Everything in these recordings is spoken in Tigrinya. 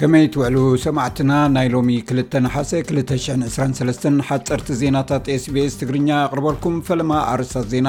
ከመይ ትውዕሉ ሰማዕትና ናይ ሎሚ 2 ሓሰ 223 ሓፀርቲ ዜናታት ስቤስ ትግርኛ ኣቕርበልኩም ፈለማ ኣርስታት ዜና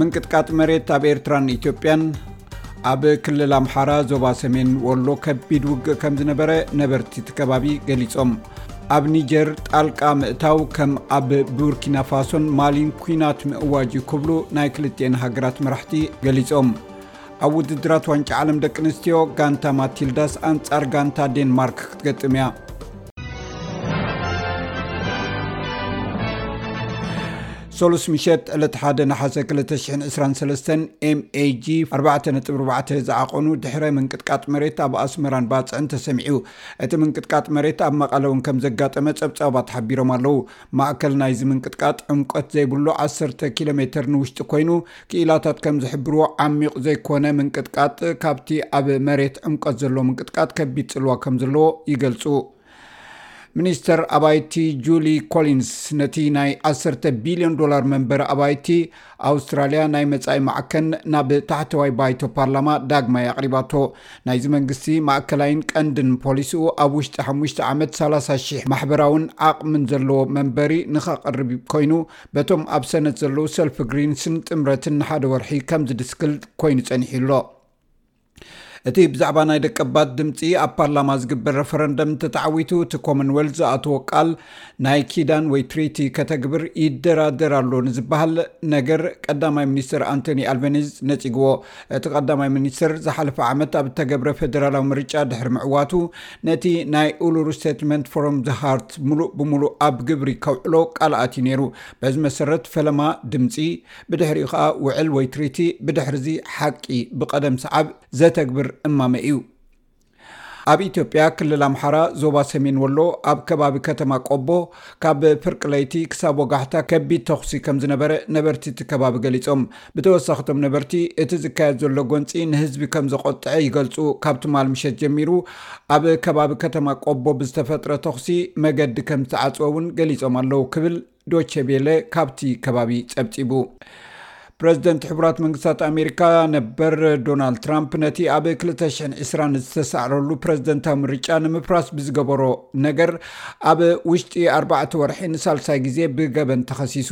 ምንቅጥቃጥ መሬት ኣብ ኤርትራን ኢትዮጵያን ኣብ ክልል ኣምሓራ ዞባ ሰሜን ወሎ ከቢድ ውግእ ከም ዝነበረ ነበርቲ ከባቢ ገሊፆም ኣብ ኒጀር ጣልቃ ምእታው ከም ኣብ ቡርኪናፋሶን ማሊን ኩናት ምእዋጅ እዩ ክብሉ ናይ ክልትኤን ሃገራት መራሕቲ ገሊፆም ኣብ ውድድራት ዋንጫ ዓለም ደቂ ኣንስትዮ ጋንታ ማቲልዳስ ኣንጻር ጋንታ ዴንማርክ ክትገጥም እያ ሰሉስ ምሸት ዕለት ሓደ ንሓሰ 223 ኤምag 44 ዝዓቐኑ ድሕረ ምንቅጥቃጥ መሬት ኣብ ኣስመራን ባፅዕን ተሰሚዑ እቲ ምንቅጥቃጥ መሬት ኣብ መቐለ እውን ከምዘጋጠመ ፀብፃባት ሓቢሮም ኣለው። ማእከል ናይዚ ምንቅጥቃጥ ዕምቆት ዘይብሉ ዓሰርተ ኪሎ ሜተር ንውሽጢ ኮይኑ፣ ክኢላታት ከምዝሕብርዎ ዓሚቕ ዘይኮነ ምንቅጥቃጥ ካብቲ ኣብ መሬት ዕምቆት ዘለዎ ምንቅጥቃጥ ከቢድ ፅልዋ ከምዘለዎ ይገልፁ። ሚኒስተር ኣባይቲ ጁሊ ኮሊንስ ነቲ ናይ ዓሰርተ ቢልዮን ዶላር መንበሪ ኣባይቲ ኣውስትራልያ ናይ መጻኢ ማዕከን ናብ ታሕተዋይ ባይቶ ፓርላማ ዳግማይ ኣቕሪባቶ። ናይዚ መንግስቲ ማእከላይን ቀንድን ፖሊሲኡ ኣብ ውሽጢ ሓሙሽተ ዓመት ሰላሳ ሽሕ ማሕበራውን ዓቕምን ዘለዎ መንበሪ ንኸቕርብ ኮይኑ በቶም ኣብ ሰነት ዘለዉ ሰልፊ ግሪንስን ጥምረትን ንሓደ ወርሒ ከም ዝድስክል ኮይኑ ጸኒሑ'ሎ። እቲ ብዛዕባ ናይ ደቀባት ድምፂ ኣብ ፓርላማ ዝግበር ረፈረንደም እንተተዓዊቱ እቲ ኮመንወልት ዝኣተዎ ቃል ናይ ኪዳን ወይ ትሪቲ ከተግብር ይደራደር ኣሎ ንዝበሃል ነገር ቀዳማይ ሚኒስትር ኣንቶኒ ኣልበኒዝ ነፂግዎ እቲ ቀዳማይ ሚኒስትር ዝሓለፈ ዓመት ኣብ እተገብረ ፌደራላዊ ምርጫ ድሕሪ ምዕዋቱ ነቲ ናይ ኡሉር ስቴትመንት ፎሮም ዘሃርት ሙሉእ ብምሉእ ኣብ ግብሪ ከውዕሎ ቃልኣት እዩ ነይሩ በዚ መሰረት ፈለማ ድምፂ ብድሕሪኡ ከኣ ውዕል ወይ ትሪቲ ብድሕሪዚ ሓቂ ብቀደም ሰዓብ ዘተግብር እማመ እዩ። ኣብ ኢትዮጵያ ክልል ኣምሓራ ዞባ ሰሜን ወሎ ኣብ ከባቢ ከተማ ቆቦ ካብ ፍርቂ ለይቲ ክሳብ ወጋሕታ ከቢድ ተኹሲ ከም ዝነበረ ነበርቲ እቲ ከባቢ ገሊጾም። ብተወሳኺ እቶም ነበርቲ እቲ ዝካየድ ዘሎ ጎንጺ ንህዝቢ ከም ዘቖጥዐ ይገልጹ። ካብ ትማል ምሸት ጀሚሩ ኣብ ከባቢ ከተማ ቆቦ ብዝተፈጥረ ተኹሲ መገዲ ከም ዝተዓጽወ እውን ገሊጾም ኣለዉ ክብል ዶቸ ቤለ ካብቲ ከባቢ ፀብፂቡ። ፕረዚደንት ሕቡራት መንግስታት ኣሜሪካ ነበር ዶናልድ ትራምፕ ነቲ ኣብ 220 ዝተሳዕረሉ ፕረዚደንታዊ ምርጫ ንምፍራስ ብዝገበሮ ነገር ኣብ ውሽጢ ኣርባዕተ ወርሒ ንሳልሳይ ግዜ ብገበን ተኸሲሱ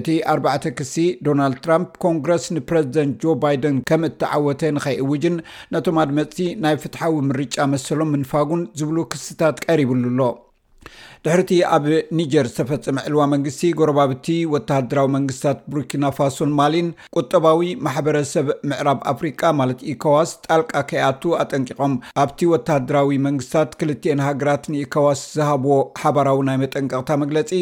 እቲ ኣርባዕተ ክሲ ዶናልድ ትራምፕ ኮንግረስ ንፕረዚደንት ጆ ባይደን ከም እተዓወተ ንኸይእውጅን ነቶም ኣድመፅቲ ናይ ፍትሓዊ ምርጫ መሰሎም ምንፋጉን ዝብሉ ክስታት ቀሪብሉ ኣሎ ድሕሪቲ ኣብ ኒጀር ዝተፈፀመ ዕልዋ መንግስቲ ጎረባብቲ ወተሃደራዊ መንግስታት ቡርኪናፋሶን ማሊን ቁጠባዊ ማሕበረሰብ ምዕራብ ኣፍሪቃ ማለት ኢኮዋስ ጣልቃ ከይኣቱ ኣጠንቂቖም ኣብቲ ወተሃደራዊ መንግስታት ክልትኤን ሃገራት ንኢኮዋስ ዝሃብዎ ሓባራዊ ናይ መጠንቀቕታ መግለፂ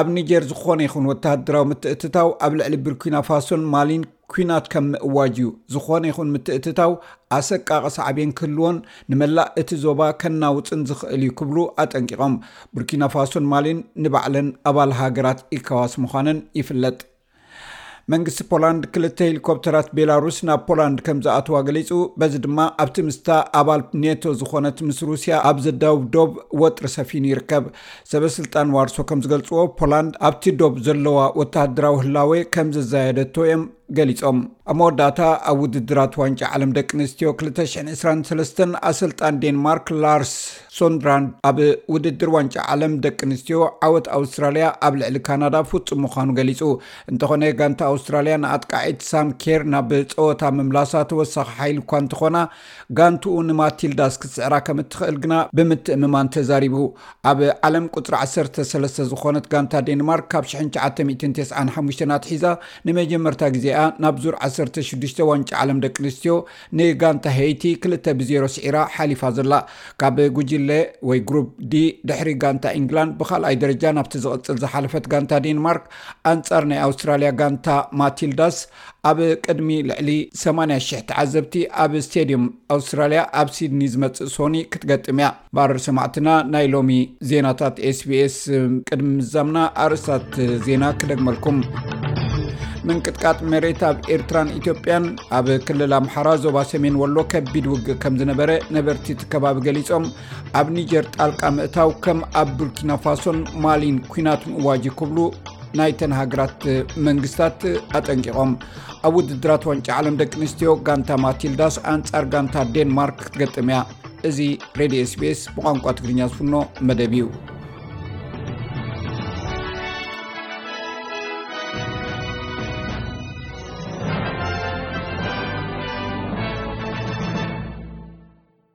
ኣብ ኒጀር ዝኾነ ይኹን ወተሃደራዊ ምትእትታው ኣብ ልዕሊ ቡርኪናፋሶን ማሊን ኲናት ከም ምእዋጅ እዩ። ዝዀነ ይኹን ምትእትታው ኣሰቃቒ ሳዕቤን ክህልዎን ንመላእ እቲ ዞባ ከናውጽን ዝኽእል እዩ ክብሉ ኣጠንቂቖም። ቡርኪናፋሶን ማሊን ንባዕለን ኣባል ሃገራት ኢካዋስ ምዃነን ይፍለጥ። መንግስቲ ፖላንድ ክልተ ሄሊኮፕተራት ቤላሩስ ናብ ፖላንድ ከም ዝኣትዋ ገሊጹ። በዚ ድማ ኣብቲ ምስታ ኣባል ኔቶ ዝዀነት ምስ ሩስያ ኣብ ዝዳውብ ዶብ ወጥሪ ሰፊኑ ይርከብ። ሰበስልጣን ዋርሶ ከም ዝገልፅዎ ፖላንድ ኣብቲ ዶብ ዘለዋ ወተሃደራዊ ህላወ ከም ዘዛየደቶ እዮም ገሊፆም። ኣብ መወዳእታ ኣብ ውድድራት ዋንጫ ዓለም ደቂ ኣንስትዮ 2023 ኣሰልጣን ዴንማርክ ላርስ ሶንድራንድ ኣብ ውድድር ዋንጫ ዓለም ደቂ ኣንስትዮ ዓወት ኣውስትራልያ ኣብ ልዕሊ ካናዳ ፍፁም ምዃኑ ገሊፁ። እንተኾነ ጋንታ ኣውስትራልያ ንኣጥቃዒት ሳም ኬር ናብ ፀወታ ምምላሳ ተወሳኺ ሓይሊ እኳ እንተኾና ጋንትኡ ንማቲልዳስ ክትስዕራ ከም እትኽእል ግና ብምትእምማን ተዛሪቡ። ኣብ ዓለም ቁጽሪ ዓሰርተ ሰለስተ ዝኾነት ጋንታ ዴንማርክ ካብ ሽሕን ትሽዓተ ሚእትን ተስዓን ሓሙሽተን ኣትሒዛ ንመጀመርታ ግዜ'ያ ናብ ዙር ዓሰርተ ሽዱሽተ ዋንጫ ዓለም ደቂንስትዮ ንጋንታ ሄይቲ ክልተ ብ ዜሮ ስዒራ ሓሊፋ ዘላ። ካብ ጉጅለ ወይ ግሩፕ ዲ ድሕሪ ጋንታ ኢንግላንድ ብኻልኣይ ደረጃ ናብቲ ዝቕጽል ዝሓለፈት ጋንታ ዴንማርክ ኣንጻር ናይ ኣውስትራልያ ጋንታ ማቲልዳስ ኣብ ቅድሚ ልዕሊ ሰማንያ ሽሕ ተዓዘብቲ ኣብ ስቴድዩም ኣውስትራልያ ኣብ ሲድኒ ዝመጽእ ሶኒ ክትገጥም እያ። ባር ሰማዕትና ናይ ሎሚ ዜናታት ኤስቢኤስ ቅድሚ ምዛምና ኣርእስታት ዜና ክደግመልኩም። ምንቅጥቃጥ መሬት ኣብ ኤርትራን ኢትዮጵያን ኣብ ክልል ኣምሓራ ዞባ ሰሜን ወሎ ከቢድ ውግእ ከም ዝነበረ ነበርቲ እቲ ከባቢ ገሊፆም ኣብ ኒጀር ጣልቃ ምእታው ከም ኣብ ቡርኪናፋሶን ማሊን ኩናት ምእዋጅ ክብሉ ናይተን ሃገራት መንግስታት ኣጠንቂቖም ኣብ ውድድራት ዋንጫ ዓለም ደቂ ኣንስትዮ ጋንታ ማቲልዳስ ኣንፃር ጋንታ ዴንማርክ ክትገጥም እያ እዚ ሬድዮ ስቤስ ብቋንቋ ትግርኛ ዝፍኖ መደብ እዩ